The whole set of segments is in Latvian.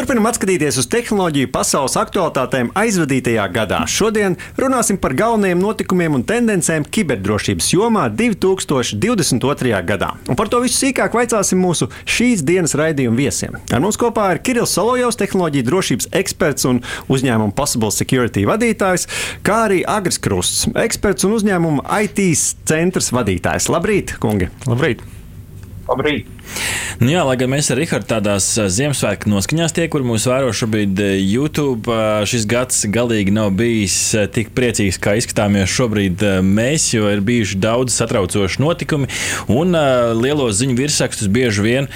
Turpinam skatīties uz tehnoloģiju pasaules aktualitātēm aizvadītajā gadā. Šodien runāsim par galvenajiem notikumiem un tendencēm kiberdrošības jomā 2022. gadā. Un par to visu sīkāk vaicāsim mūsu šīs dienas raidījuma viesiem. Ar mums kopā ir Kirillis Solojovs, tehnoloģiju drošības eksperts un uzņēmuma Possible Security vadītājs, kā arī Agris Krusts, eksperts un uzņēmuma IT centrs vadītājs. Labrīt, kungi! Labrīt! Labrīt! Nu jā, lai gan mēs ar Rihardu tādās Ziemassvētku noskaņās, tie, kur mūs vēro šobrīd YouTube, šis gads galīgi nav bijis tik priecīgs, kā izskatāmies šobrīd mēs, jo ir bijuši daudz satraucoši notikumi un lielos ziņu virsrakstus bieži vien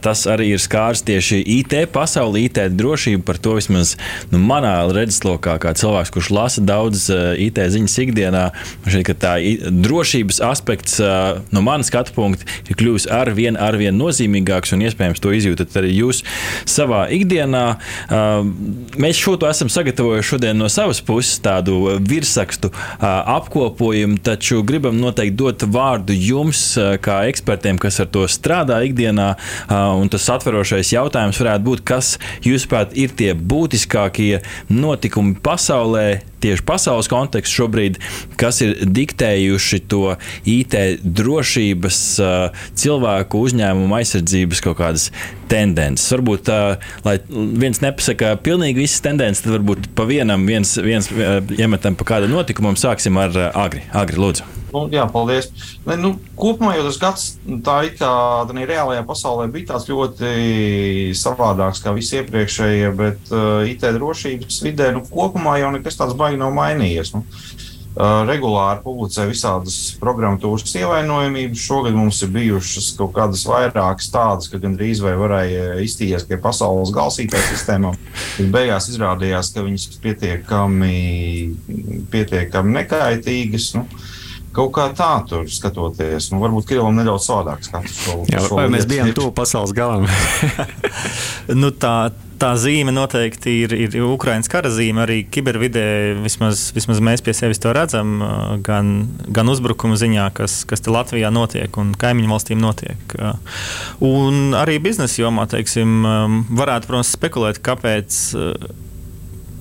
tas arī ir skārs tieši IT pasauli, IT drošību. Par to vismaz nu, manā redzeslokā, kā cilvēks, kurš lasa daudz IT ziņas ikdienā, šeit, tā drošības aspekts no manas skatu punkta ir kļuvis ar vien, ar vien nozīmīgāks, un iespējams to izjūtat arī jūs savā ikdienā. Mēs šo to esam sagatavojuši šodien no savas puses, tādu virsrakstu apkopojumu, taču gribam noteikti dot vārdu jums, kā ekspertiem, kas ar to strādā ikdienā. Un tas atverošais jautājums varētu būt, kas, jūsuprāt, ir tie būtiskākie notikumi pasaulē, tieši pasaules konteksts šobrīd, kas ir diktējuši to IT drošības, cilvēku uzņēmumu aizsardzības kaut kādas tendences. Varbūt, lai viens nepasaka pilnīgi visas tendences, tad varbūt pa vienam, viens, viens iemetam pa kādu notikumam, sāksim ar Agri. Agri, lūdzu. Nu, jā, paldies. Ne, nu, kopumā jau tas gads, tā it kā tādā reālajā pasaulē bija tāds ļoti savādāks kā visi iepriekšējie, bet uh, IT drošības vidē nu, kopumā jau nekas tāds baigi nav mainījies. Nu, uh, regulāri publicē visādas programmatūras ievainojamības. Šogad mums ir bijušas kaut kādas vairākas tādas, ka gandrīz vai varēja iztīties pie pasaules galsītē sistēmām. Bet beigās izrādījās, ka viņas pietiekami, pietiekami nekaitīgas. Nu, Kaut kā tā, tur skatoties, nu, varbūt Krievijam nedaudz savādāk skats šo, Jā, šo vai mēs bijām tuvu pasaules galam? nu, tā, tā zīme noteikti ir, ir Ukraiņas kara zīme. Arī kibervidē vismaz, vismaz mēs pie sevis to redzam, gan, gan uzbrukuma ziņā, kas, kas te Latvijā notiek un kaimiņu valstīm notiek. Un arī biznesa jomā, teiksim, varētu, protams, spekulēt, kāpēc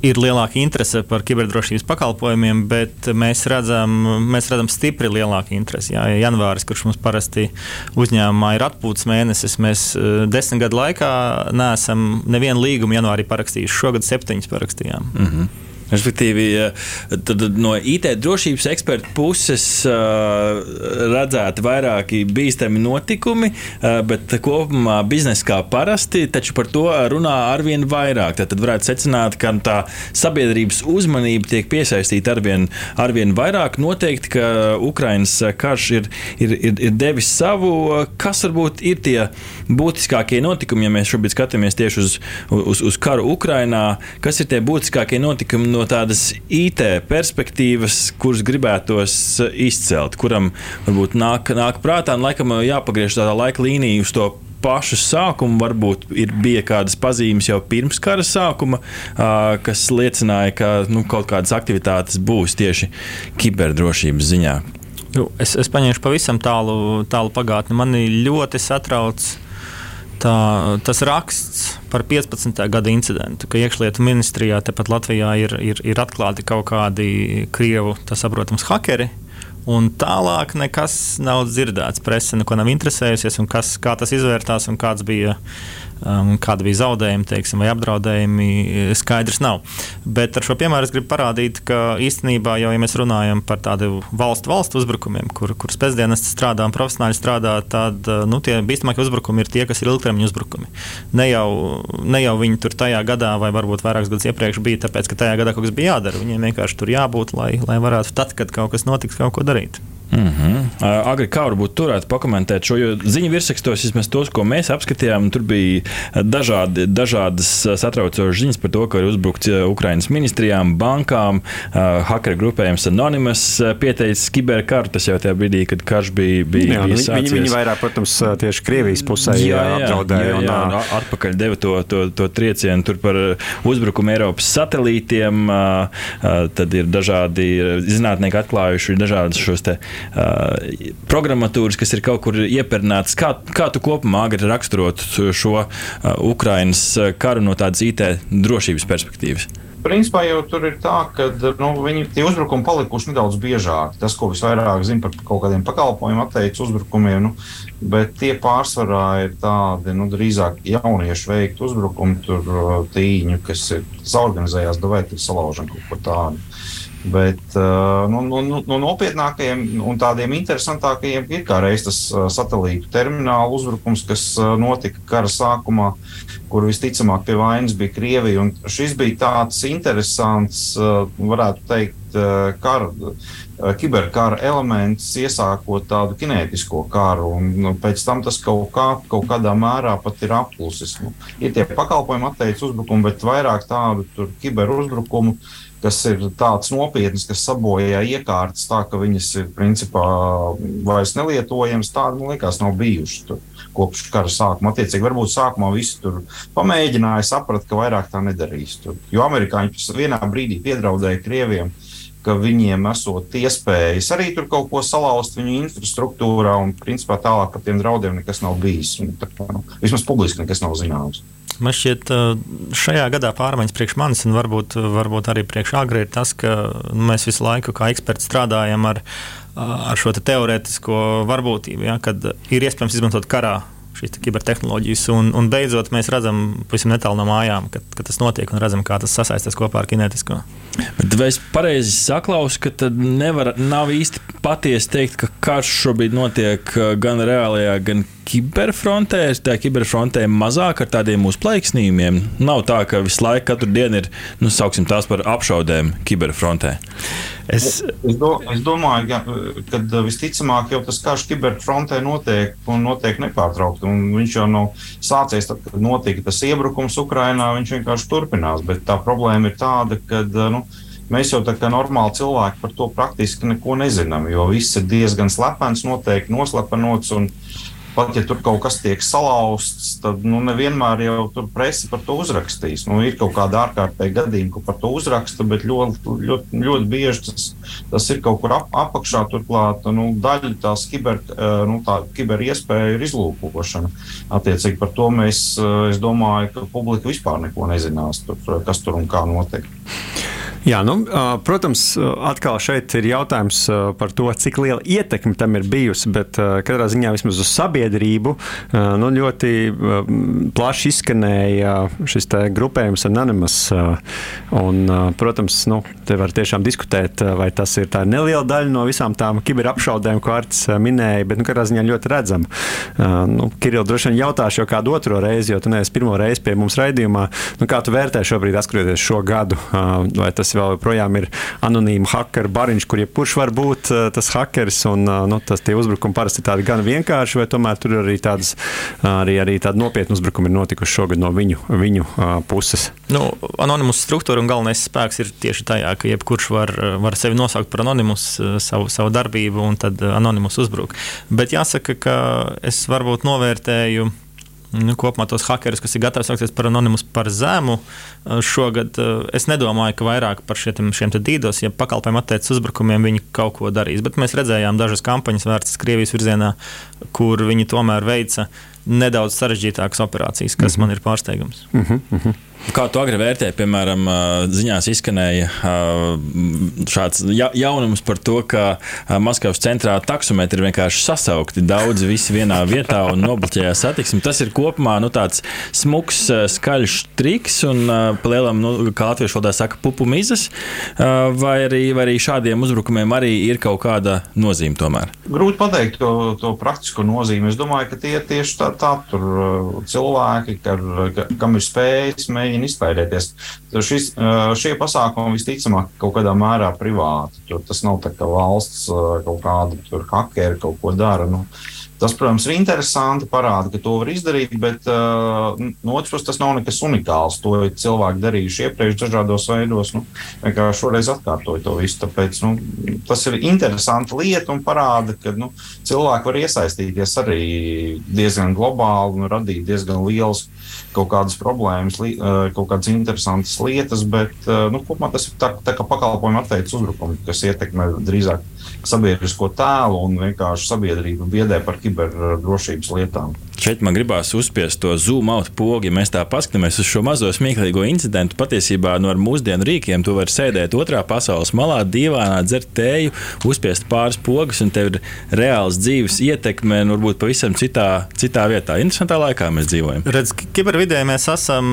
ir lielāka interese par kiberdrošības pakalpojumiem, bet mēs redzam, mēs redzam stipri lielāku interesi. Jā, janvāris, kurš mums parasti uzņēmumā ir atpūtas mēnesis, mēs desmit gadu laikā neesam nevienu līgumu janvārī parakstījuši. Šogad septiņus parakstījām. Mm -hmm. Respektīvi, no IT drošības eksperta puses redzēti vairāki bīstami notikumi, bet kopumā biznesa kā parasti, taču par to runā arvien vairāk. Tad varētu secināt, ka tā sabiedrības uzmanība tiek piesaistīta arvien, arvien vairāk. Noteikti, ka Ukraiņas karš ir, ir, ir, ir devis savu. Kas varbūt ir tie būtiskākie notikumi, ja mēs šobrīd skatāmies tieši uz, uz, uz karu Ukraiņā? Kas ir tie būtiskākie notikumi no tādas IT perspektīvas, kuras gribētos izcelt, kuram varbūt nāk, nāk prātā, un laikam jāpagriež tādā laika līnija uz to pašu sākumu. Varbūt ir bija kādas pazīmes jau pirms kara sākuma, kas liecināja, ka nu, kaut kādas aktivitātes būs tieši kiberdrošības ziņā. Es, es paņemšu pavisam tālu, tālu pagātni. Mani ļoti satrauc tā, tas raksts par 15. gada incidentu, ka iekšlietu ministrijā tepat Latvijā ir, ir, ir atklāti kaut kādi krievu, tas saprotams, hakeri. Un tālāk nekas nav dzirdēts. Presa neko nav interesējusies, kas, kā tas izvērtās un kāds bija um, kāda bija zaudējumi teiksim, vai apdraudējumi, skaidrs nav. Bet ar šo piemēru es gribu parādīt, ka īstenībā jau, ja mēs runājam par tādu valstu valstu uzbrukumiem, kur, kur spēcdienas strādā un profesionāļi strādā, tad nu, tie bīstamākie uzbrukumi ir tie, kas ir ilgtermiņa uzbrukumi. Ne jau, ne jau viņi tur tajā gadā, vai varbūt vairākus gadus iepriekš bija, tāpēc, ka tajā gadā kaut kas bija jādara. Viņiem vienkārši tur jābūt, lai, lai varētu tad, kad kaut kas notiks, kaut ko darīt. Mm -hmm. Agri, kā varbūt turētu pakomentēt šo, jo ziņu virsrakstos, vismaz tos, ko mēs apskatījām, tur bija dažādi, dažādas satraucošas ziņas par to, ka ir uzbrukts Ukraiņas ministrijām, bankām, hackera grupējums Anonymous pieteicis kiberkaru. Tas jau tajā brīdī, kad karš bija, bija, jā, bija sācies. Viņi, viņi vairāk, protams, tieši Krievijas pusē jā, jā, apdraudēja. Jā, jā, un, un atpakaļ deva to, to, to triecienu par uzbrukumu Eiropas satelītiem. Tad ir dažādi zinātnieki atklājuši dažādas šos te uh, programmatūras, kas ir kaut kur iepērnētas. Kā, kā tu kopumā agri raksturot šo uh, Ukrainas karu no tādas IT drošības perspektīvas? Principā jau tur ir tā, ka nu, viņi tie uzbrukumi palikuši nedaudz biežāki. Tas, ko visvairāk zina par kaut kādiem pakalpojumu atteicis uzbrukumiem, nu, bet tie pārsvarā ir tādi nu, drīzāk jauniešu veikti uzbrukumi, tur tīņu, kas ir organizējās, vai tur salaužam kaut ko tādu. Bet nu, nu, nu, no nopietnākajiem un tādiem interesantākajiem ir kā reiz tas satelītu termināla uzbrukums, kas notika kara sākumā, kur visticamāk pie vainas bija Krievija. Šis bija tāds interesants, varētu teikt, kara, kiberkara elements, iesākot tādu kinētisko karu. Un, nu, pēc tam tas kaut, kā, kaut kādā mērā pat ir aplusis. Nu, ir tie pakalpojumi atteicis uzbrukumi, bet vairāk tādu kiberuzbrukumu. Kas ir tāds nopietns, kas sabojā iekārtas tā, ka viņas ir principā vairs nelietojamas. Tāda, man liekas, nav bijuši tur kopš kara sākuma. Attiecīgi, varbūt sākumā visi tur pamēģināja, saprata, ka vairāk tā nedarīs. Tur. Jo amerikāņi vienā brīdī piedraudēja Krieviem. Viņiem esot iespējas arī tur kaut ko salauzt viņu infrastruktūrā, un principā tālāk par tiem draudiem nekas nav bijis. Un, tā, nu, vismaz publiski nekas nav zināms. Man šķiet, šajā gadā pārmaiņas priekš manis, un varbūt, varbūt arī priekš agri, ir tas, ka nu, mēs visu laiku kā eksperti strādājam ar, ar šo te teorētisko varbūtību, ja, kad ir iespējams izmantot karā šīs kibertehnoloģijas. Un, un beidzot, mēs redzam, pavisam netālu no mājām, ka, ka tas notiek un redzam, kā tas sasaistās kopā ar kinētisko. Bet vai es pareizi saklausu, ka tad nevar, nav īsti patiesi teikt, ka karš šobrīd notiek uh, gan reālajā, gan kiberfrontē, tā kiberfrontē mazāk ar tādiem uzplaiksnījumiem. Nav tā, ka visu laiku, katru dienu ir, nu, sauksim tās par apšaudēm kiberfrontē. Es, es, do, es domāju, ka visticamāk jau tas karš kiberfrontē notiek un notiek nepārtraukti. Un viņš jau nav sācies, tad, kad notika tas iebrukums Ukrajinā, viņš vienkārši turpinās. Bet tā problēma ir tāda, ka. Nu, Mēs jau tā kā normāli cilvēki par to praktiski neko nezinām, jo viss ir diezgan slepens, noteikti noslepenots. Un, pat ja tur kaut kas tiek salauzts, tad nu, nevienmēr jau tur presa par to uzrakstīs. Nu, ir kaut kāda ārkārtēja gadījuma, ka par to uzraksta, bet ļoti, ļoti, ļoti bieži tas, tas ir kaut kur ap, apakšā. Turklāt nu, daļa tās kiber, eh, nu, tā, kiber iespēja ir izlūkošana. Attiecīgi par to mēs, eh, es domāju, ka publika vispār neko nezinās, tur, kas tur un kā notiek. Jā, nu, protams, atkal šeit ir jautājums par to, cik liela ietekme tam ir bijusi. Bet katrā ziņā vismaz uz sabiedrību nu, ļoti plaši izskanēja šis grupējums Anonymous. Un, protams, nu, te var tiešām diskutēt, vai tas ir tā neliela daļa no visām tām kiberapšaudēm, ko Arts minēja, bet nu, katrā ziņā ļoti redzama. Nu, Kiril, droši vien jautāšu jau kādu otro reizi, jo tu neesi pirmo reizi pie mums raidījumā. Nu, kā tu vērtē šobrīd, skatoties šo gadu? Vai tas vēl joprojām ir anonīma hackera bariņš, kur jebkurš var būt uh, tas hackers. Un, uh, nu, tas uzbrukumi parasti ir tādi gan vienkārši, vai tomēr tur arī, tādas, arī, arī tādi nopietni uzbrukumi ir notikuši šogad no viņu, viņu puses. Nu, anonimus struktūra un galvenais spēks ir tieši tajā, ka jebkurš var, var sevi nosaukt par anonimus, savu, savu darbību, un tad anonimus uzbruk. Bet jāsaka, ka es varbūt novērtēju nu, kopumā tos hackerus, kas ir gatavi saukties par anonimus par zemu. Eh, šogad eh, es nedomāju, ka vairāk par šiem, šiem dīdos, ja pakalpojumu atteicis uzbrukumiem, viņi kaut ko darīs. Bet mēs redzējām dažas kampaņas vērstas Krievijas virzienā, kur viņi tomēr veica nedaudz sarežģītākas operācijas, kas mm -hmm. man ir pārsteigums. Mm -hmm, mm -hmm. Kā tu agri vērtēji, piemēram, ziņās izskanēja šāds jaunums par to, ka Maskavas centrā taksometri ir vienkārši sasaukti daudz visi vienā vietā un nobloķējās satiksmi. Tas ir kopumā nu, tāds smuks, skaļš triks un palielam, nu, kā latviešu valodā saka, pupu mizas, vai arī, vai arī šādiem uzbrukumiem arī ir kaut kāda nozīme tomēr? Grūti pateikt to, to praktisko nozīmi. Es domāju, ka tie ir tieši tā, ekspertāti, tur uh, cilvēki, kar, ka, kam ir spējas, mēģina izpētēties. Šis, uh, šie pasākumi visticamāk kaut kādā mērā privāti. Tur tas nav tā, ka valsts uh, kaut kāda hakeri kaut ko dara. Nu, Tas, protams, ir interesanti, parāda, ka to var izdarīt, bet uh, no otras puses tas nav nekas unikāls. To cilvēki darījuši iepriekš dažādos veidos. Nu, vienkārši šoreiz atkārtoju to visu. Tāpēc nu, tas ir interesanti lieta un parāda, ka nu, cilvēki var iesaistīties arī diezgan globāli un radīt diezgan liels kaut kādas problēmas, li, uh, kaut kādas interesantas lietas. Bet uh, nu, kopumā tas ir tā, tā kā pakalpojumu atteikts uzbrukums, kas ietekmē drīzāk sabiedrisko tēlu un vienkārši sabiedrību biedē par kiberdrošības lietām. Šeit man gribās uzspiest to zoom out pogu. Ja mēs tā paskatāmies uz šo mazo smieklīgo incidentu, patiesībā no nu, mūsdienu rīkiem tu vari sēdēt otrā pasaules malā, divānā, dzert tēju, uzspiest pāris pogas, un tev ir reāls dzīves ietekme, nu, varbūt pavisam citā, citā vietā. Interesantā laikā mēs dzīvojam. Redz, kibervidē mēs esam,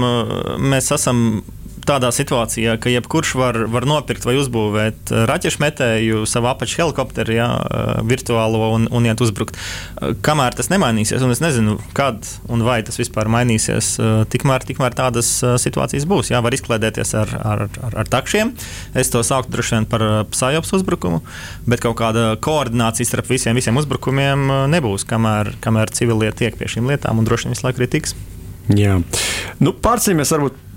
mēs esam tādā situācijā, ka jebkurš var, var nopirkt vai uzbūvēt eh, raķešu metēju, savu apaču helikopteru, jā, eh, virtuālo un, un iet uzbrukt. Eh, kamēr tas nemainīsies, un es nezinu, kad un vai tas vispār mainīsies, tikmēr, tikmēr tādas situācijas būs. Jā, var izklaidēties ar, ar, ar, ar takšiem. Es to sauktu droši vien par psajops uzbrukumu, bet kaut kāda koordinācija starp visiem, visiem uzbrukumiem nebūs, kamēr, kamēr civilie tiek pie šīm lietām un droši vien visu laiku arī tiks. Jā. Nu, Pārcīnāmies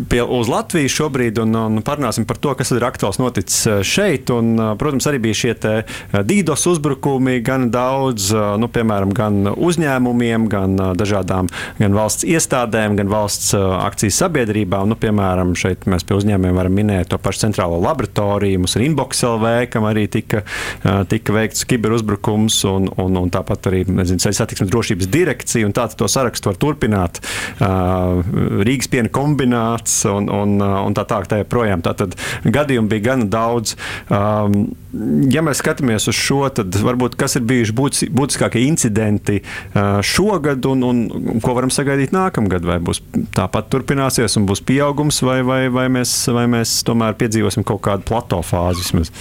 pie, uz Latviju šobrīd un, un parunāsim par to, kas ir aktuāls noticis eh, šeit. Un, eh, protams, arī bija šie eh, dīdos uzbrukumi gan daudz, nu, piemēram, gan uzņēmumiem, gan dažādām gan valsts iestādēm, gan valsts akcijas sabiedrībām. Nu, piemēram, šeit mēs pie uzņēmumiem varam minēt to pašu centrālo laboratoriju, mums ir Inbox LV, kam arī tika, tika veikts kiberuzbrukums, un, un, un tāpat arī nezinu, satiksmes drošības direkcija, un tāds to sarakstu var turpināt. Rīgas piena kombināts un, un, un tā tālāk. Tā projām. Tātad gadījumu bija gana daudz. Um, ja mēs skatāmies uz šo, tad varbūt kas ir bijuši būtiskākie incidenti uh, šogad un, un ko varam sagaidīt nākamgad? Vai būs tāpat turpināsies un būs pieaugums, vai, vai, vai, mēs, vai mēs tomēr piedzīvosim kaut kādu plato fāzi vismaz?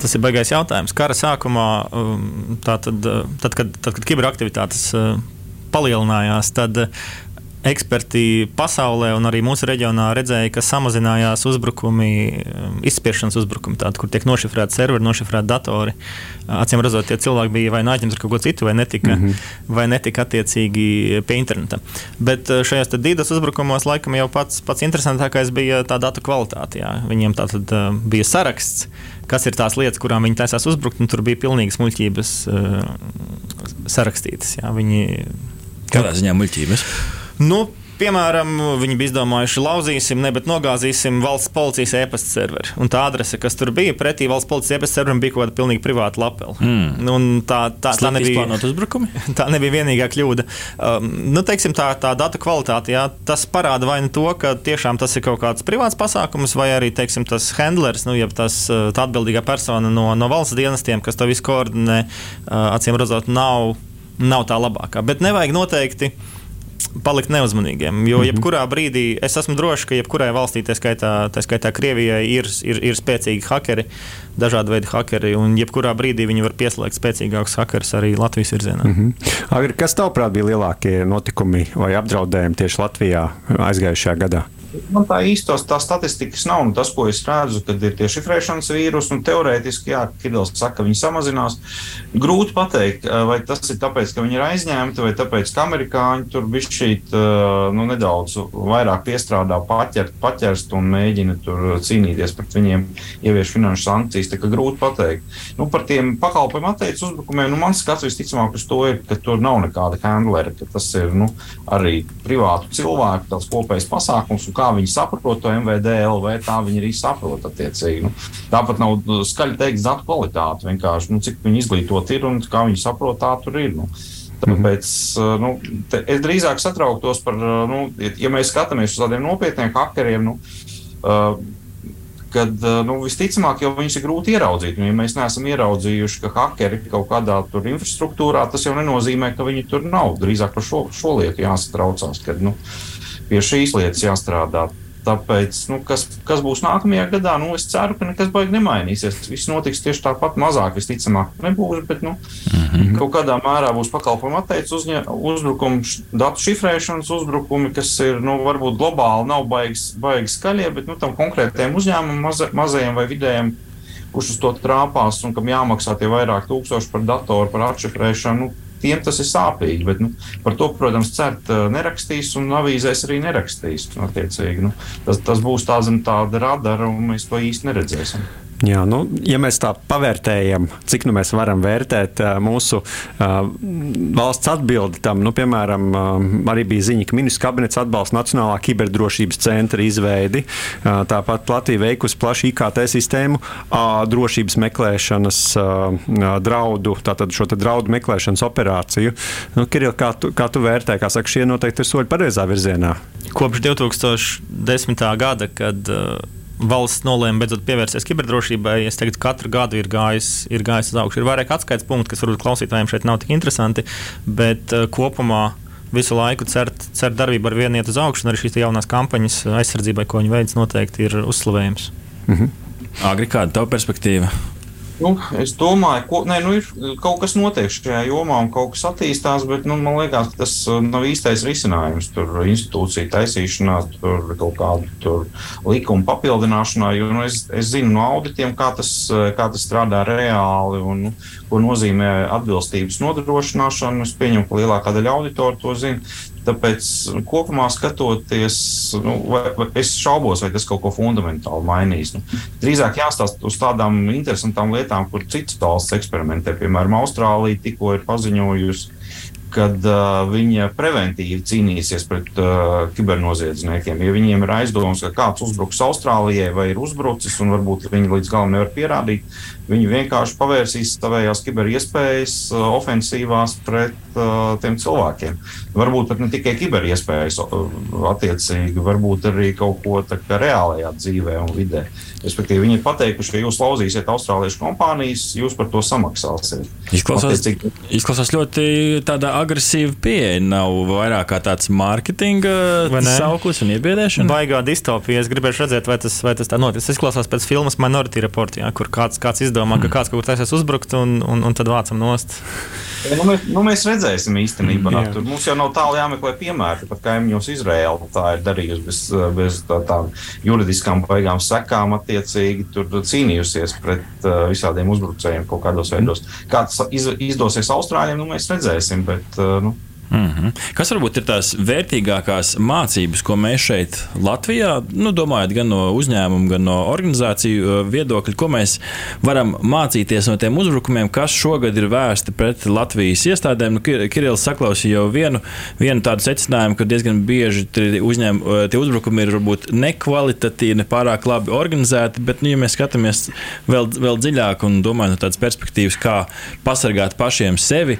Tas ir baisais jautājums. Kara sākumā, um, tātad, tad, kad, tad, kad kiberaktivitātes uh, palielinājās, tad eksperti pasaulē un arī mūsu reģionā redzēja, ka samazinājās uzbrukumi, um, izspiešanas uzbrukumi, tādi, kur tiek nošifrēti serveri, nošifrēti datori. Acīm redzot, tie cilvēki bija vai aizņemti ar kaut ko citu, vai netika, mm -hmm. vai netika attiecīgi pie interneta. Bet uh, šajos dīdas uzbrukumos laikam jau pats, pats interesantākais bija tā datu kvalitāte. Jā. Viņiem tā tad uh, bija saraksts kas ir tās lietas, kurām viņi taisās uzbrukt, un tur bija pilnīgas muļķības uh, sarakstītas. Jā. Viņi, Kādā ziņā muļķības? Nu, Piemēram, viņi bija izdomājuši, lauzīsim, ne, bet nogāzīsim valsts policijas e-pasta serveri. Un tā adrese, kas tur bija pretī valsts policijas e-pasta serverim, bija kaut kāda pilnīgi privāta lapela. Mm. Un tā, tā, tā nebija Tā nebija vienīgā kļūda. Um, nu, teiksim, tā, tā datu kvalitāte, jā, tas parāda vai nu to, ka tiešām tas ir kaut kāds privāts pasākums, vai arī teiksim, tas handlers, nu, tas, uh, atbildīgā persona no, no valsts dienestiem, kas to visu koordinē, uh, acīm redzot, nav, nav tā labākā. Bet nevajag noteikti palikt neuzmanīgiem. Jo, mhm. jebkurā brīdī, es esmu drošs, ka jebkurai valstī, tā skaitā, tā skaitā Krievijai, ir, ir, ir spēcīgi hakeri, dažādi veidi hakeri, un jebkurā brīdī viņi var pieslēgt spēcīgākus hakerus arī Latvijas virzienā. Mm -hmm. Agri, kas tavuprāt bija lielākie notikumi vai apdraudējumi tieši Latvijā aizgājušajā gadā? Man tā īstos tā statistikas nav. Tas, ko es redzu, kad ir tie šifrēšanas vīrusi, un teorētiski, jā, Kirillis saka, ka viņi samazinās. Grūti pateikt, vai tas ir tāpēc, ka viņi ir aizņemti, vai tāpēc, ka amerikāņi tur bišķīt nu, nedaudz vairāk piestrādā, paķert, paķerst un mēģina tur cīnīties pret viņiem, ievieš finanšu sankcijas. Tā kā grūti pateikt. Nu, par tiem pakalpojumu atteicis uzbrukumiem, nu, mans skats visticamāk uz to ir, ka tur nav nekāda handlera, ka tas ir nu, arī privātu cilvēku kopējs pasākums kā viņi saprot to MVDLV, tā viņi arī saprot. Nu, tāpat nav nu, skaļi teikt datu kvalitāte. Vienkārši nu, cik viņi izglītot ir un kā viņi saprot, tā tur ir. Nu. Tāpēc nu, te, es drīzāk satrauktos par, nu, ja mēs skatāmies uz tādiem nopietniem hakeriem. Nu, uh, kad nu, visticamāk jau viņus ir grūti ieraudzīt. Un, ja mēs neesam ieraudzījuši, ka hakeri kaut kādā tur infrastruktūrā, tas jau nenozīmē, ka viņi tur nav. Drīzāk par šo, šo lietu jāsatraucās. Kad, nu, pie šīs lietas jāstrādā. Tāpēc, nu, kas, kas būs nākamajā gadā, nu, es ceru, ka nekas baigi nemainīsies. Viss notiks tieši tāpat, mazāk visticamāk, nebūs, bet nu, mm -hmm. kaut kādā mērā būs pakalpojumu atteicis uzbrukumi, datu šifrēšanas uzbrukumi, kas ir nu, varbūt globāli nav baigi, baigi skaļie, bet nu, tam konkrētiem uzņēmumiem, maza, mazajiem vai vidējiem, kurš uz to trāpās un kam jāmaksā tie vairāk tūkstoši par datoru, par atšifrēšanu. Nu, tiem tas ir sāpīgi. Bet, nu, par to, protams, cert eh, nerakstīs, un avīzēs arī nerakstīs. Nu, tas, tas būs tā zem tāda radara, un mēs to īsti neredzēsim. Jā, nu, ja mēs tā pavērtējam, cik nu mēs varam vērtēt uh, mūsu uh, valsts atbildi tam, nu, piemēram, uh, arī bija ziņa, ka ministrs kabinets atbalsta Nacionālā kiberdrošības centra izveidi. Uh, tāpat Latvija veikusi plašu IKT sistēmu drošības meklēšanas draudu, tātad šo draudu meklēšanas operāciju. Nu, Kiril, kā, tu, kā tu vērtē, kā saka, šie noteikti ir soļi pareizā virzienā? Kopš 2010. gada, kad uh, valsts nolēma beidzot pievērsties kiberdrošībai. Es teiktu, ka katru gadu ir gājis, ir gājis uz augšu. Ir vairāk atskaites punkti, kas varbūt klausītājiem šeit nav tik interesanti, bet uh, kopumā visu laiku cert, cert darbību ar vienu iet uz augšu, un arī šīs jaunās kampaņas aizsardzībai, ko viņi veids, noteikti ir uzslavējums. Mhm. Agri, kāda ir tava perspektīva? Nu, es domāju, ka nu, ir kaut kas notiek šajā jomā un kaut kas attīstās, bet nu, man liekas, ka tas uh, nav īstais risinājums. Tur institūcija taisīšanā, tur kaut kāda likuma papildināšanā. Jo nu, es, es zinu no auditiem, kā tas, uh, kā tas strādā reāli un nu, ko nozīmē atbilstības nodrošināšana. Es pieņemu, ka lielākā daļa auditoru to zina. Tāpēc kopumā skatoties, nu, vai, vai es šaubos, vai tas kaut ko fundamentāli mainīs. Nu, drīzāk jāstāsta uz tādām interesantām lietām, kur citas valsts eksperimentē. Piemēram, Austrālija tikko ir paziņojusi, kad uh, viņa preventīvi cīnīsies pret uh, kibernoziedzniekiem. Ja viņiem ir aizdoms, ka kāds uzbruks Austrālijai vai ir uzbrucis, un varbūt viņi līdz galam nevar pierādīt, viņi vienkārši pavērsīs savējās kiberiespējas uh, ofensīvās pret uh, tiem cilvēkiem. Varbūt pat ne tikai kiberiespējas, uh, attiecīgi, varbūt arī kaut ko tādu reālajā dzīvē un vidē. Respektīvi, viņi ir pateikuši, ka jūs lauzīsiet austrāliešu kompānijas, jūs par to samaksāsiet. Izklausās, Attiecīgi... izklausās ļoti agresīva pieeja. Nav vairāk kā tāds mārketinga sauklis un iebiedēšana. Baigā distopija. Es gribēju redzēt, vai tas, vai tas tā notiks. Tas izklausās pēc filmas Minority Report, jā, kur kāds, kāds izdomā, ka mm. kāds kaut kur taisās uzbrukt un, un, un tad vācam nost. Nu, mēs, nu, mēs redzēsim īstenībā. Mm, tur mums jau nav tālu jāmeklē piemēri. Pat kaimiņos Izraēla tā ir darījusi bez, bez tā, tādām juridiskām baigām sekām. Attiecīgi tur cīnījusies pret uh, visādiem uzbrucējiem kaut kādos veidos. Kā tas iz, izdosies Austrāļiem, nu, mēs redzēsim. Bet, uh, nu, Mm -hmm. Kas varbūt ir tās vērtīgākās mācības, ko mēs šeit, Latvijā, nu, domājot gan no uzņēmumu, gan no organizāciju uh, viedokļa, ko mēs varam mācīties no tiem uzbrukumiem, kas šogad ir vērsti pret Latvijas iestādēm? Nu, Kirillis saklausīja jau vienu, vienu tādu secinājumu, ka diezgan bieži uzņēm, uh, tie uzbrukumi ir varbūt nekvalitatīvi, ne pārāk labi organizēti, bet, nu, ja mēs skatāmies vēl, vēl dziļāk un domājam no tādas perspektīvas, kā pasargāt pašiem sevi,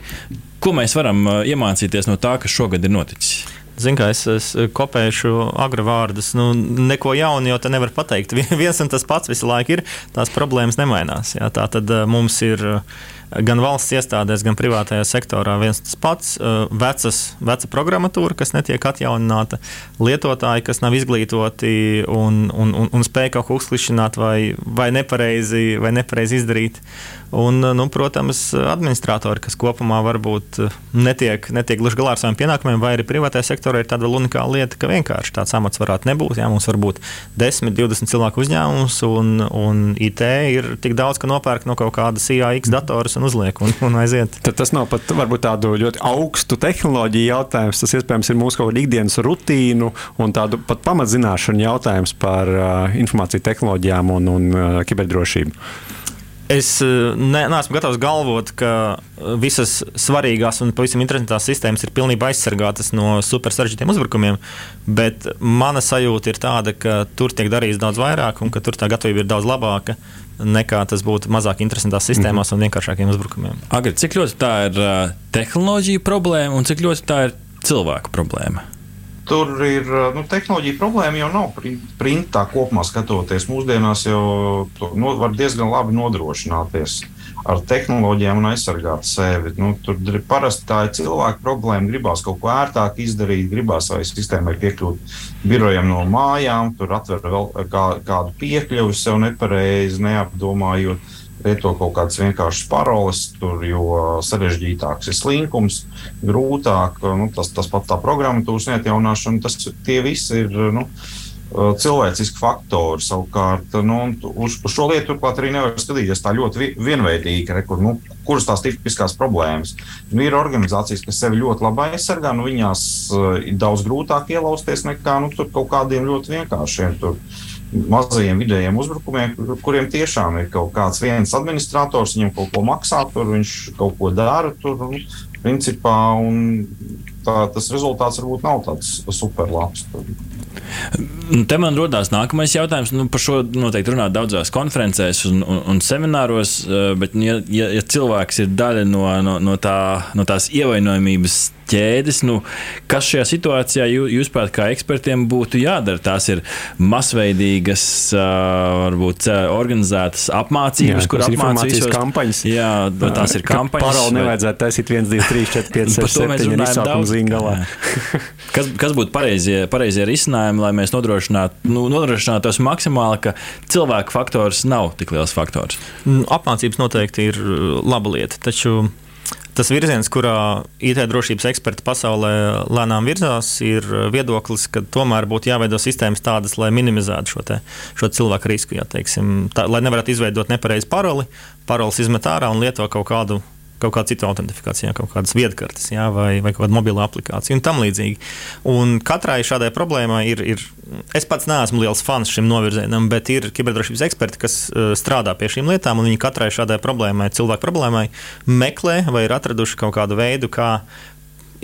Ko mēs varam uh, iemācīties no tā, kas šogad ir noticis? Zinu, kā es, es kopēšu agru vārdus. Nu, neko jaunu jau te nevar pateikt. Viens un tas pats visu laiku ir. Tās problēmas nemainās. Jā. Tā tad uh, mums ir gan valsts iestādēs, gan privātajā sektorā viens tas pats. Uh, vecas, veca programmatūra, kas netiek atjaunināta, lietotāji, kas nav izglītoti un, un, un, un spēj kaut ko uzklišināt vai, vai, nepareizi, vai nepareizi izdarīt. Un, nu, protams, administratori, kas kopumā varbūt eh, netiek, netiek gluži galā ar saviem pienākumiem, vai arī privātajā sektorā ir tāda unikāla lieta, ka vienkārši tāds amats varētu nebūt. Jā, mums var būt 10, 20 cilvēku uzņēmums, un, un IT ir tik daudz, ka nopērk no kaut kāda CIX dators un uzliek un, un aiziet. Tad tas nav pat varbūt tādu ļoti augstu tehnoloģiju jautājums. Tas iespējams ir mūsu kaut kāda ikdienas rutīnu un tādu pat pamatzināšanu jautājums par uh, informāciju tehnoloģijām un, un uh, kiberdrošību. Es eh, ne, neesmu gatavs galvot, ka eh, visas svarīgās un pavisam interesantās sistēmas ir pilnībā aizsargātas no super sarežģītiem uzbrukumiem, bet mana sajūta ir tāda, ka tur tiek darīts daudz vairāk un ka tur tā gatavība ir daudz labāka nekā tas būtu mazāk interesantās sistēmās mm -hmm. un vienkāršākiem uzbrukumiem. Agri, cik ļoti tā ir uh, tehnoloģija problēma un cik ļoti tā ir cilvēku problēma? Tur ir nu, tehnoloģija problēma, jau nav printā kopumā skatoties. Mūsdienās jau to no, var diezgan labi nodrošināties. Ar tehnoloģijām un aizsargāt sevi. Nu, tur parasti tā ir cilvēka problēma. Gribās kaut ko ērtāk izdarīt, gribās vai sistēmai piekļūt birojam no mājām, tur atver vēl kā, kādu piekļuvi sev nepareizi, neapdomājot lieto kaut kādas vienkāršas paroles, tur, jo sarežģītāks ir slinkums, grūtāk, nu, tas, tas pat tā programmatūras neatjaunāšana, tas tie visi ir. Nu, cilvēciski faktori. Savukārt, nu, uz, uz šo lietu turklāt arī nevar skatīties tā ļoti vienveidīgi, re, kur, nu, kuras tās tipiskās problēmas. Nu, ir organizācijas, kas sevi ļoti labi aizsargā, nu, viņās uh, ir daudz grūtāk ielausties nekā nu, kaut kādiem ļoti vienkāršiem. Tur, mazajiem vidējiem uzbrukumiem, kuriem tiešām ir kaut kāds viens administrators, viņam kaut ko maksā, tur viņš kaut ko dara. Tur, nu, principā, tā, tas rezultāts varbūt nav tāds superlabs. Te man radās nākamais jautājums. Nu, par šo noteikti runā daudzās konferencēs un, un, un semināros, eh, bet, ja, ja, ja cilvēks ir daļa no, no, no, tā, no tās ievainojamības ķēdes. Nu, kas šajā situācijā jūsuprāt, kā ekspertiem būtu jādara? Tās ir masveidīgas, varbūt organizētas apmācības, jā, kur apmācīs visos... kampaņas. Jā, tās ir kampaņas. Parāli nevajadzētu taisīt 1, 2, 3, 4, 5, 6, 7 un izsaukumu zīm galā. kas, kas būtu pareizie, pareizie risinājumi, lai mēs nodrošinātu, nu, nodrošinātos maksimāli, ka cilvēku faktors nav tik liels faktors? Mm, apmācības noteikti ir laba lieta, taču Tas virziens, kurā IT drošības eksperti pasaulē lēnām virzās, ir viedoklis, ka tomēr būtu jāveido sistēmas tādas, lai minimizētu šo, te, šo cilvēku risku. Jā, teiksim, tā, lai nevarētu izveidot nepareizu paroli, paroles izmet ārā un lieto kaut kādu kaut kādu citu autentifikāciju, kaut kādas viedkartes jā, vai, vai kādu mobilo aplikāciju un tam līdzīgi. Un katrai šādai problēmai ir, ir es pats neesmu liels fans šim novirzienam, bet ir kiberdrošības eksperti, kas uh, strādā pie šīm lietām, un viņi katrai šādai problēmai, cilvēku problēmai, meklē vai ir atraduši kaut kādu veidu, kā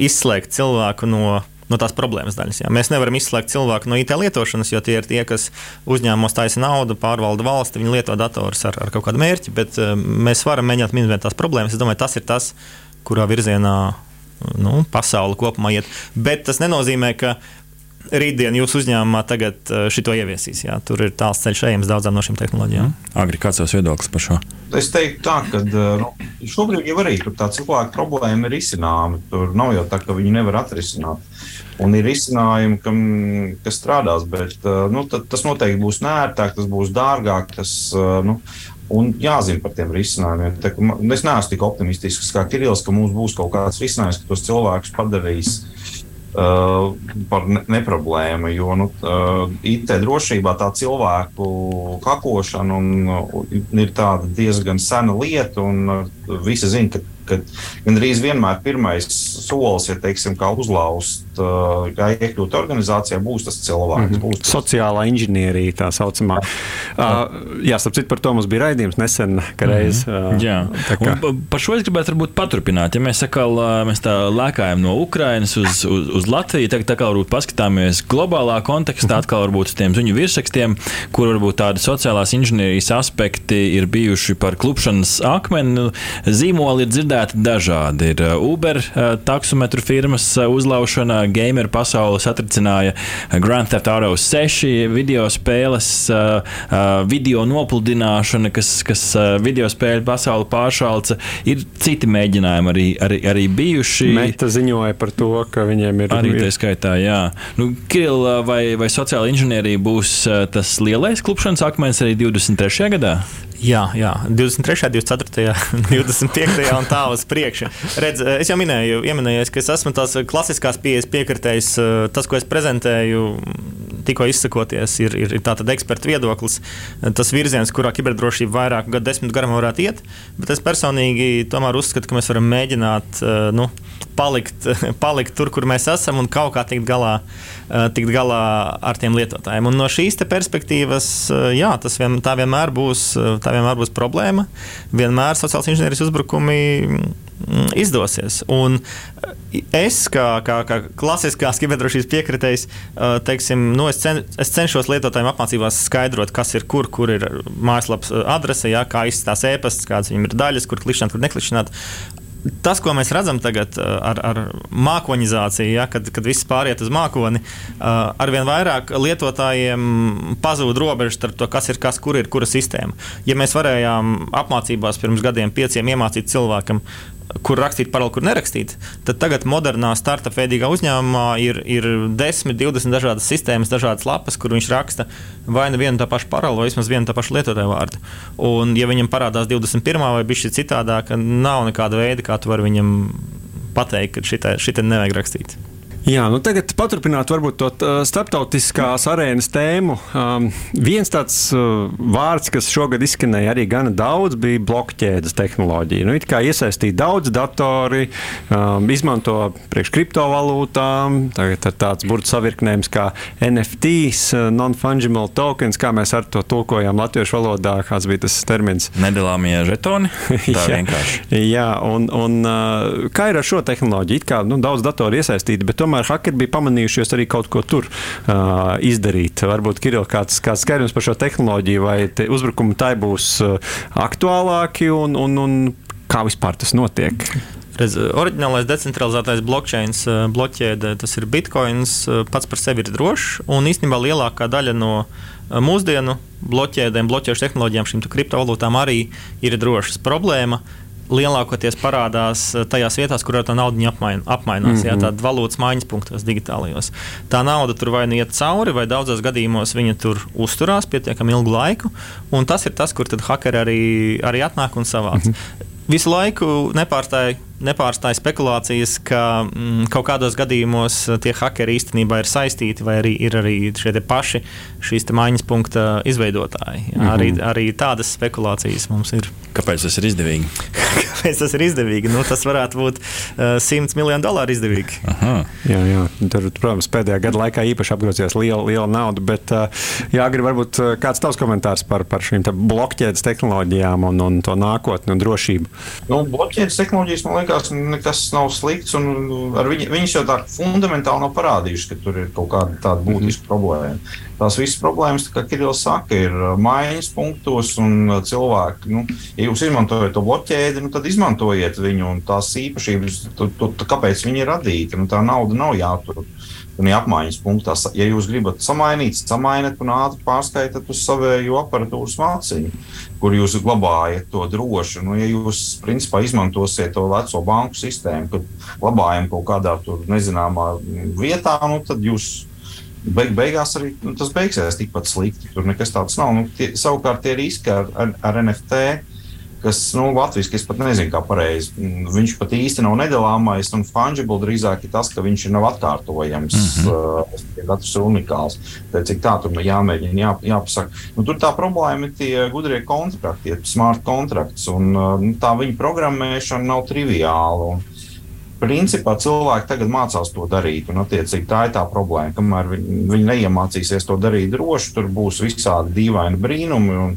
izslēgt cilvēku no no tās problēmas daļas. Jā. Mēs nevaram izslēgt cilvēku no IT lietošanas, jo tie ir tie, kas uzņēmumos taisa naudu, pārvalda valsti, viņi lieto datorus ar, ar kaut kādu mērķi, bet uh, mēs varam mēģināt minēt tās problēmas. Es domāju, tas ir tas, kurā virzienā nu, pasaule kopumā iet. Bet tas nenozīmē, ka rītdien jūsu uzņēmumā tagad uh, šito ieviesīs. Jā. Tur ir tāls ceļš ejams daudzām no šīm tehnoloģijām. Mm. Agri, kāds ir viedoklis par šo? Es teiktu, tā, ka uh, nu, šobrīd jau arī tā cilvēka problēma ir izcināma. Tur nav jau tā, ka viņi nevar atrisināt un ir izcinājumi, kam, kas strādās. Bet uh, nu, tas noteikti būs nērtāk, tas būs dārgāk. Tas, nu, Un jāzina par tiem risinājumiem. Te, es neesmu tik optimistisks kā Kirillis, ka mums būs kaut kāds risinājums, ka tos cilvēkus padarīs uh, par ne, neproblēmu. Jo nu, uh, IT drošībā tā cilvēku hakošana un, uh, ir diezgan sena lieta, un uh, visi zina, ka ka gandrīz vienmēr pirmais solis, ja teiksim, kā uzlauzt, kā iekļūt organizācijā, būs tas cilvēks. Mm -hmm. būs tas... Sociālā inženierija tā saucamā. Uh, jā, starp citu, par to mums bija raidījums nesen, ka reiz. Mm -hmm. uh, jā, kā... Un par šo es gribētu varbūt paturpināt. Ja mēs, sakal, mēs tā lēkājam no Ukrainas uz, uz, uz Latviju, tad tā kā varbūt paskatāmies globālā kontekstā, -hmm. atkal varbūt uz tiem ziņu virsrakstiem, kur varbūt tādi sociālās inženierijas aspekti ir bijuši par klupšanas akmeni. Zīmoli ir dzirdēti dzirdēti dažādi. Ir uh, Uber uh, taksometru firmas uh, uzlaušana, gameru pasauli satricināja Grand Theft Auto 6 video spēles, video nopludināšana, kas, kas video spēļu pasauli pāršalca. Ir citi mēģinājumi arī, arī, arī bijuši. Meta ziņoja par to, ka viņiem ir arī tā skaitā, jā. Nu, Kiril, vai, vai sociāla inženierija būs tas lielais klupšanas akmens arī 23. gadā? Jā, jā, 23, 24, 25 un tā uz priekšu. Redz, es jau minēju, ka es esmu tās klasiskās pieejas piekritējis. Tas, ko es prezentēju, tikko izsakoties, ir, ir, tāds eksperta viedoklis. Tas virziens, kurā kiberdrošība vairāk gadu desmit garumā varētu iet. Bet es personīgi tomēr uzskatu, ka mēs varam mēģināt nu, palikt, palikt tur, kur mēs esam un kaut kā tikt galā, tikt galā ar tiem lietotājiem. Un no šīs perspektīvas, jā, tas vien, tā vienmēr būs. Tā vienmēr būs problēma. Vienmēr sociālās inženierijas uzbrukumi izdosies. Un es, kā, kā, kā klasiskās kiberdrošības piekritējs, teiksim, nu, es, cen, es cenšos lietotājiem apmācībās skaidrot, kas ir kur, kur ir mājaslapas adrese, jā, kā izskatās e-pasts, kādas viņam ir daļas, kur klišķināt, kur neklišķināt. tas, ko mēs redzam tagad ar, ar mākoņizāciju, ja, kad, kad viss pāriet uz mākoni, arvien vairāk lietotājiem pazūd robežas starp to, kas ir kas, kur ir kura sistēma. Ja mēs varējām apmācībās pirms gadiem pieciem iemācīt cilvēkam kur rakstīt paralēli, kur nerakstīt, tad tagad modernā startup veidīgā uzņēmumā ir, ir 10, 20 dažādas sistēmas, dažādas lapas, kur viņš raksta vai nu vienu tā pašu paralēli, vai vismaz vienu tā pašu lietotāju vārdu. Un, ja viņam parādās 21. vai bišķi citādāk, nav nekāda veida, kā tu vari viņam pateikt, ka šitā nevajag rakstīt. Jā, nu tagad paturpināt varbūt to uh, starptautiskās arēnas tēmu. Um, viens tāds uh, vārds, kas šogad izskanēja arī gana daudz, bija blokķēdes tehnoloģija. Nu, it kā iesaistīja daudz datori, um, izmanto priekš kriptovalūtām, tagad ir tāds burts savirknējums kā NFTs, uh, non-fungible tokens, kā mēs ar to tulkojām latviešu valodā, kāds bija tas termins. Nedalāmie žetoni. Tā jā, vienkārši. Jā, un, un uh, kā ir ar šo tehnoloģiju? It kā nu, daudz datoru iesaistīti, bet tomēr tomēr hakeri bija pamanījušies arī kaut ko tur uh, izdarīt. Varbūt Kiril, kāds, kāds skaidrums par šo tehnoloģiju, vai uzbrukumi tai būs uh, aktuālāki un, un, un kā vispār tas notiek? Redz, oriģinālais decentralizētais blockchain, bloķēde, tas ir bitkoins, pats par sevi ir drošs. Un īstenībā lielākā daļa no mūsdienu bloķēdēm, bloķēšanas tehnoloģijām, šīm kriptovalūtām arī ir drošas. Problēma lielākoties parādās eh, tajās vietās, kur ar to naudu apmain, apmainās. Mm -hmm. jā, mhm. Tāda valūtas maiņas punktos, digitālajos. Tā nauda tur vai nu iet cauri, vai daudzos gadījumos viņa tur uzturās pietiekami ilgu laiku. Tas ir tas, kur hakeri arī, arī atnāk un savāc. Mm -hmm. Visu laiku nepārstāja nepārstāja spekulācijas, ka mm, kaut kādos gadījumos uh, tie hakeri īstenībā ir saistīti, vai arī ir arī šie paši šīs maiņas punkta izveidotāji. Jā, mm -hmm. arī, arī tādas spekulācijas mums ir. Kāpēc tas ir izdevīgi? Kāpēc tas ir izdevīgi? Nu, tas varētu būt uh, 100 miljonu dolāru izdevīgi. Aha. Jā, jā. Tur, protams, pēdējā gada laikā īpaši apgrozījās liela, liela nauda. Bet, uh, jā, grib varbūt kāds tavs komentārs par, par šīm blokķēdes tehnoloģijām un, un to nākotni un drošību. Nu, blokķēdes tehnoloģijas, man liekas, liekas, nekas nav slikts. Viņi, viņas jau tā fundamentāli nav parādījušas, ka tur ir kaut kāda tāda mhm. būtiska problēma. Tās visas problēmas, kā Kirillis saka, ir uh, maiņas punktos un uh, cilvēki. Nu, ja jūs izmantojat to bloķēdi, nu, tad izmantojiet viņu un tās īpašības, tu, tu, tu, kāpēc viņi ir radīti. Nu, tā nauda nav jātur apmaiņas punktā. Ja jūs gribat samainīt, samainiet un ātri pārskaitat uz savēju aparatūras māciņu, kur jūs glabājat to droši. Nu, ja jūs principā izmantosiet to veco banku sistēmu, kad glabājam kaut kādā tur nezināmā vietā, nu, tad jūs beig, beigās arī nu, tas beigsies tikpat slikti. Tur nekas tāds nav. Nu, tie, savukārt tie riski ar, ar, ar NFT kas nu, latviešu es pat nezinu, kā pareizi. Viņš pat īsti nav nedalāmais, un fungible drīzāk ir tas, ka viņš nav atkārtojams. Mm -hmm. Katrs ir unikāls. Tad, cik tā tur nu, jāmēģina, jā, jāpasaka. Nu, tur tā problēma ir tie gudrie kontrakti, smart kontrakts, un nu, tā viņa programmēšana nav triviāla. Un, Principā cilvēki tagad mācās to darīt, un attiecīgi tā ir tā problēma. Kamēr viņi, viņi neiemācīsies to darīt droši, tur būs visādi dīvaini brīnumi. Un,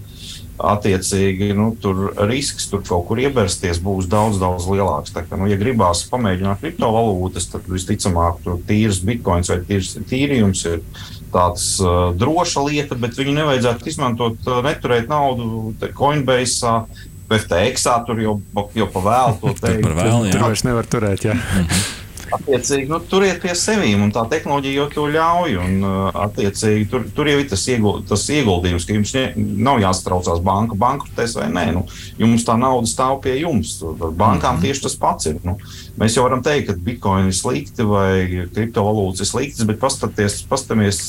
attiecīgi nu, tur risks tur kaut kur iebersties būs daudz, daudz lielāks. Tā, ka, nu, ja gribās pamēģināt kriptovalūtas, tad visticamāk tur tīrs bitkoins vai tīrs tīrījums ir tāds uh, droša lieta, bet viņu nevajadzētu izmantot, uh, neturēt naudu Coinbase. FTX tur jau, jau pa vēlu to teikt. Tur, vēl, tur vairs nevar turēt. Jā. Mhm. Attiecīgi, nu, turiet pie sevis, un tā tehnoloģija jau to ļauj. Un, uh, attiecīgi, tur, tur jau ir tas, ieguld, tas ieguldījums, ka jums ne, nav jāsatraucās banka bankrotēs vai nē. Nu, jums tā nauda stāv pie jums. Ar bankām -hmm. tieši tas pats ir. Nu, mēs jau varam teikt, ka bitkoini ir slikti vai kriptovalūtas ir sliktas, bet paskatāmies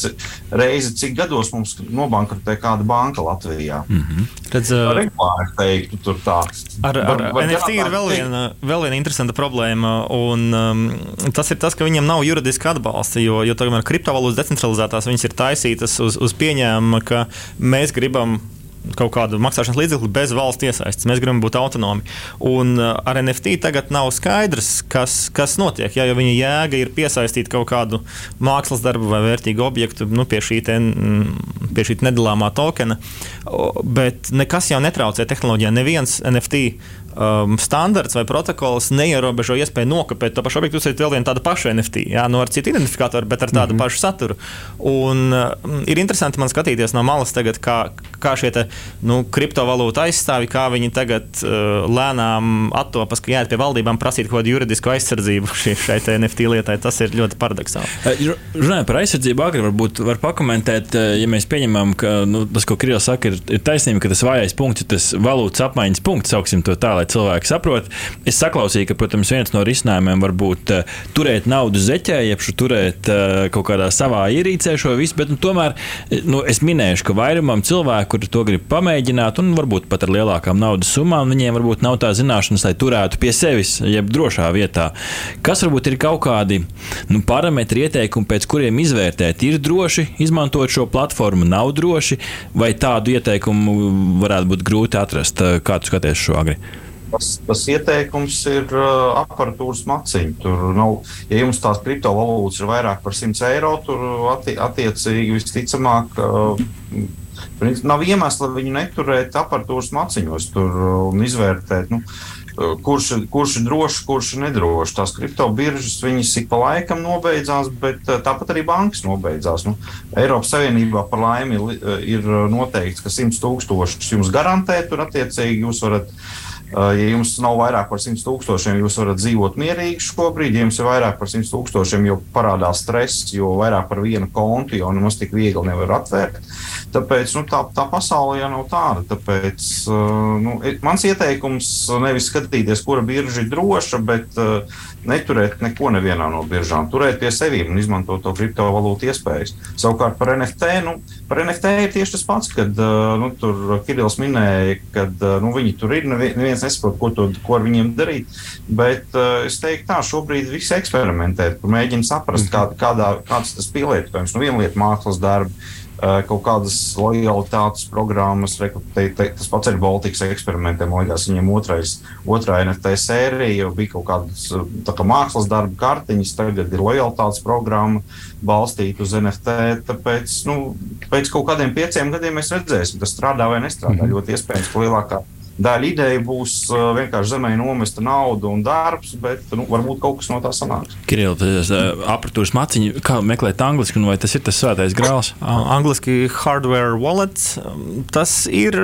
reizi, cik gados mums nobankrotē kāda banka Latvijā. Mm -hmm. Redz, uh, Regulāri teiktu, tur tā. Ar, ar, ar NFT ir vēl viena, vēl viena interesanta problēma. Un, um, tas ir tas, ka viņiem nav juridiska atbalsta. Jo, jo tomēr kriptovalūtas decentralizētās viņas ir taisītas uz, uz pieņēmumu, ka mēs gribam kaut kādu maksāšanas līdzekli bez valsts iesaistes. Mēs gribam būt autonomi. Un uh, ar NFT tagad nav skaidrs, kas, kas notiek. Ja, jo viņa jēga ir piesaistīt kaut kādu mākslas darbu vai vērtīgu objektu nu, pie, šī te, mm, pie šī nedalāmā tokena, bet nekas jau netraucē tehnoloģijā. Neviens NFT um, standarts vai protokols neierobežo iespēju nokopēt to pašu objektu, uzsvērt vēl vienu tādu pašu NFT, jā, no nu, ar citu identifikatoru, bet ar tādu mm -hmm. pašu saturu. Un, uh, ir interesanti man skatīties no malas, tagad, kā, kā šie te, nu, kriptovalūtu aizstāvi, kā viņi tagad uh, lēnām attopas, ka jāiet pie valdībām prasīt kaut kādu juridisku aizsardzību šai, šai NFT lietai. Tas ir ļoti paradoxāli. Runājot par aizsardzību, agri varbūt var pakomentēt, ja mēs pieņemam, ka nu, tas, ko Krievs saka, ir, ir taisnība, ka tas vājais punkts ir tas valūtas apmaiņas punkts, sauksim to tā, lai cilvēki saprot. Es saklausīju, ka, protams, viens no risinājumiem var būt uh, turēt naudu zeķē, jeb turēt uh, kaut kādā savā ierīcē šo visu, bet nu, tomēr nu, es minēšu, ka vairumam cilvēku, kuri to grib pamēģināt, un varbūt pat ar lielākām naudas summām, viņiem varbūt nav tā zināšanas, lai turētu pie sevis, jeb drošā vietā. Kas varbūt ir kaut kādi nu, parametri, ieteikumi, pēc kuriem izvērtēt, ir droši izmantot šo platformu, nav droši, vai tādu ieteikumu varētu būt grūti atrast? Kā tu skaties šo agri? Tas, tas ieteikums ir uh, aparatūras maciņa. Tur nav, ja jums tās kriptovalūtas ir vairāk par 100 eiro, tur atti, attiecīgi visticamāk. Uh, Nav iemesla viņu neturēt aparatūras maciņos tur un izvērtēt. Nu, kurš, kurš ir drošs, kurš ir nedrošs. Tās kriptobiržas viņas ik pa laikam nobeidzās, bet tāpat arī bankas nobeidzās. Nu, Eiropas Savienībā par laimi ir noteikts, ka 100 tūkstošus jums garantē, tur attiecīgi jūs varat Ja jums nav vairāk par 100 tūkstošiem, jūs varat dzīvot mierīgi šobrīd. Ja jums ir vairāk par 100 tūkstošiem, jau parādās stress, jo vairāk par vienu kontu jau nemaz tik viegli nevar atvērt. Tāpēc nu, tā, tā pasaule jau nav tāda. Tāpēc nu, mans ieteikums nevis skatīties, kura birža ir droša, bet uh, neturēt neko nevienā no biržām, turēt pie sevis un izmantot to kriptovalūtu iespējas. Savukārt par NFT, nu, par NFT ir tieši tas pats, kad nu, tur Kirillis minēja, ka nu, viņi tur ir, neviens nesaprot, ko, to, ko ar viņiem darīt. Bet es teiktu, tā šobrīd visi eksperimentē, mēģina saprast, kā, kādā, kāds tas pielietojums. Nu, viena lieta mākslas darba kaut kādas lojalitātes programmas. Te, te, tas pats ir Baltikas eksperimentiem. Man liekas, viņiem otrais, otrā NFT sērija jau bija kaut kādas kā mākslas darba kartiņas, tagad ir lojalitātes programma balstīta uz NFT. Tāpēc nu, pēc kaut kādiem pieciem gadiem mēs redzēsim, tas strādā vai nestrādā. Mm -hmm. Ļoti iespējams, ka lielākā Daļa ideja būs uh, vienkārši zemē nomesta nauda un darbs, bet nu, varbūt kaut kas no tā sanāks. Kirill, tas uh, apatūras maciņa, kā meklēt angliski, nu vai tas ir tas svētais grāls? Angliski hardware wallets, um, tas ir,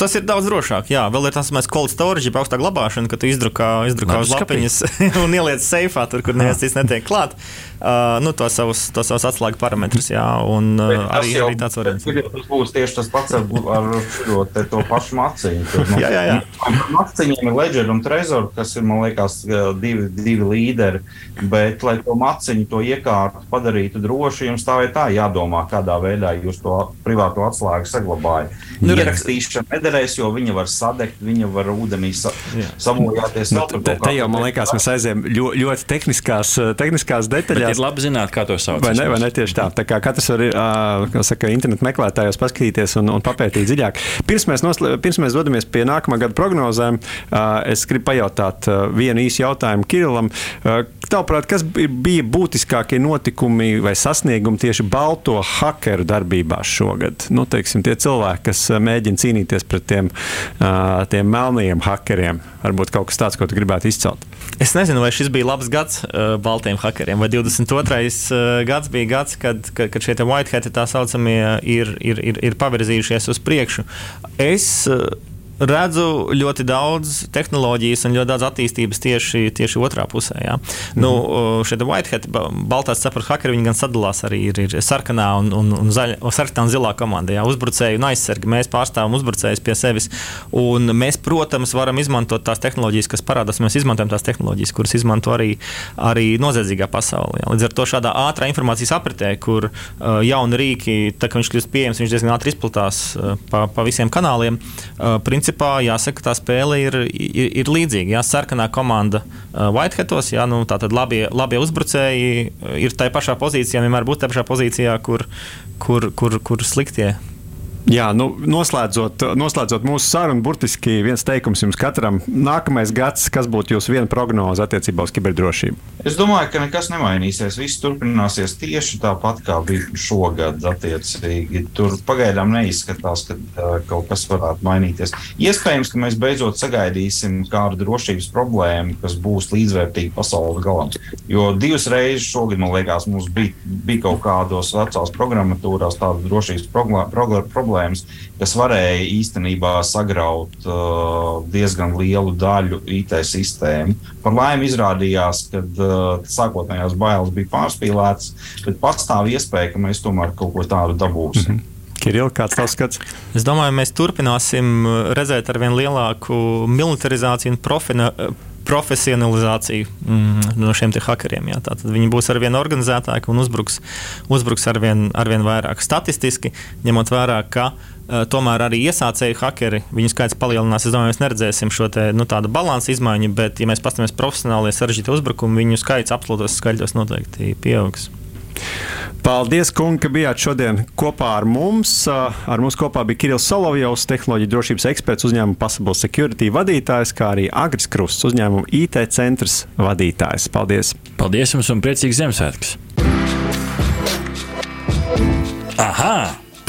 tas ir daudz drošāk. Jā, vēl ir tas mēs cold storage, jeb augstā glabāšana, ka tu izdrukā, izdrukā uz lapiņas un ieliec seifā, tur, kur neviens cits netiek klāt. Uh, nu, to savus, to savus atslēgu parametrus, jā, un uh, arī, jau, arī tāds variants. Tas būs tieši tas pats ar, ar šo, te, to pašu maciņu. Tur, nu, jā, jā, jā. Maciņiem ir Ledger un Trezor, kas ir, man liekas, divi, divi līderi. Bet, lai to maciņu, to iekārtu padarītu drošu, jums tā vai tā jādomā, kādā veidā jūs to privāto atslēgu saglabājat. Nu, Ierakstīšana nederēs, jo viņa var sadegt, viņa var ūdenī sa sabojāties. Nu, te, te jau, man liekas, mēs aizējām ļo, ļoti tehniskās, tehniskās detaļās. Bet ir labi zināt, kā to sauc. Vai ne, vai ne tieši tā. Tā kā katrs var, uh, saka, internetu meklētājos paskatīties un, un papētīt dziļāk. Pirms mēs. Pirms mēs dodamies pie nākamā gada prognozēm, es gribu pajautāt vienu īsu jautājumu Kirillam. Tavuprāt, kas bija būtiskākie notikumi vai sasniegumi tieši balto hakeru darbībās šogad? Nu, teiksim, tie cilvēki, kas mēģina cīnīties pret tiem, tiem melnajiem hakeriem. Varbūt kaut kas tāds, ko tu gribētu izcelt. Es nezinu, vai šis bija labs gads uh, baltiem hakeriem, vai 22. Uh, gads bija gads, kad, kad, kad šie whitehati tā saucamie ir, ir, ir, ir pavirzījušies uz priekšu. Es uh, redzu ļoti daudz tehnoloģijas un ļoti daudz attīstības tieši, tieši otrā pusē. Ja. Mm -hmm. nu, šie Whitehead, Baltās cepura hakeri, viņi gan sadalās arī ir, ir sarkanā un, un, un, zaļa, sarkanā un zilā komanda. Ja. Uzbrucēji un aizsargi mēs pārstāvam uzbrucējus pie sevis. Un mēs, protams, varam izmantot tās tehnoloģijas, kas parādās. Mēs izmantojam tās tehnoloģijas, kuras izmanto arī, arī noziedzīgā pasaulē. Ja. Līdz ar to šādā ātrā informācijas apritē, kur uh, jauni rīki, tā kā viņš kļūst pieejams, viņš diezgan ātri izplatās uh, pa, pa visiem kanāliem. Uh, principā jāsaka, tā spēle ir, ir, ir līdzīga. Jā, sarkanā komanda Whitehatos, jā, nu, tātad labie, labie uzbrucēji ir tajā pašā pozīcijā, vienmēr būs tajā pašā pozīcijā, kur, kur, kur, kur sliktie Jā, nu, noslēdzot, noslēdzot mūsu sarunu, burtiski viens teikums jums katram. Nākamais gads, kas būtu jūsu viena prognoze attiecībā uz kiberdrošību? Es domāju, ka nekas nemainīsies. Viss turpināsies tieši tāpat, kā bija šogad. Attiecīgi. Tur pagaidām neizskatās, ka uh, kaut kas varētu mainīties. Iespējams, ka mēs beidzot sagaidīsim kādu drošības problēmu, kas būs līdzvērtīga pasaules galam. Jo divas reizes šogad, man liekas, mums bija, bija kaut kādos vecās programmatūrās tāda drošības problēma problēmas, kas varēja īstenībā sagraut uh, diezgan lielu daļu IT sistēmu. Par laimi izrādījās, ka uh, sākotnējās bailes bija pārspīlētas, bet pastāv iespēja, ka mēs tomēr kaut ko tādu dabūsim. Mm -hmm. Kiril, kāds tavs skats? Es domāju, mēs turpināsim redzēt ar vien lielāku militarizāciju un profina, profesionalizāciju mm, no šiem hakeriem. Jā. Tātad viņi būs arvien organizētāki un uzbruks, uzbruks arvien, arvien vairāk. Statistiski, ņemot vērā, ka uh, tomēr arī iesācēju hakeri, viņu skaits palielinās. Es domāju, mēs neredzēsim šo te, nu, tādu balansu izmaiņu, bet, ja mēs paskatāmies profesionāli sarežģītu uzbrukumu, viņu skaits absolūtos skaļos noteikti pieaugs. Paldies, kungi, ka bijāt šodien kopā ar mums. Ar mums kopā bija Kirillis Solovjovs, tehnoloģija drošības eksperts, uzņēmuma Passable Security vadītājs, kā arī Agris Krusts, uzņēmuma IT centrs vadītājs. Paldies! Paldies jums un priecīgs Ziemassvētkus! Aha!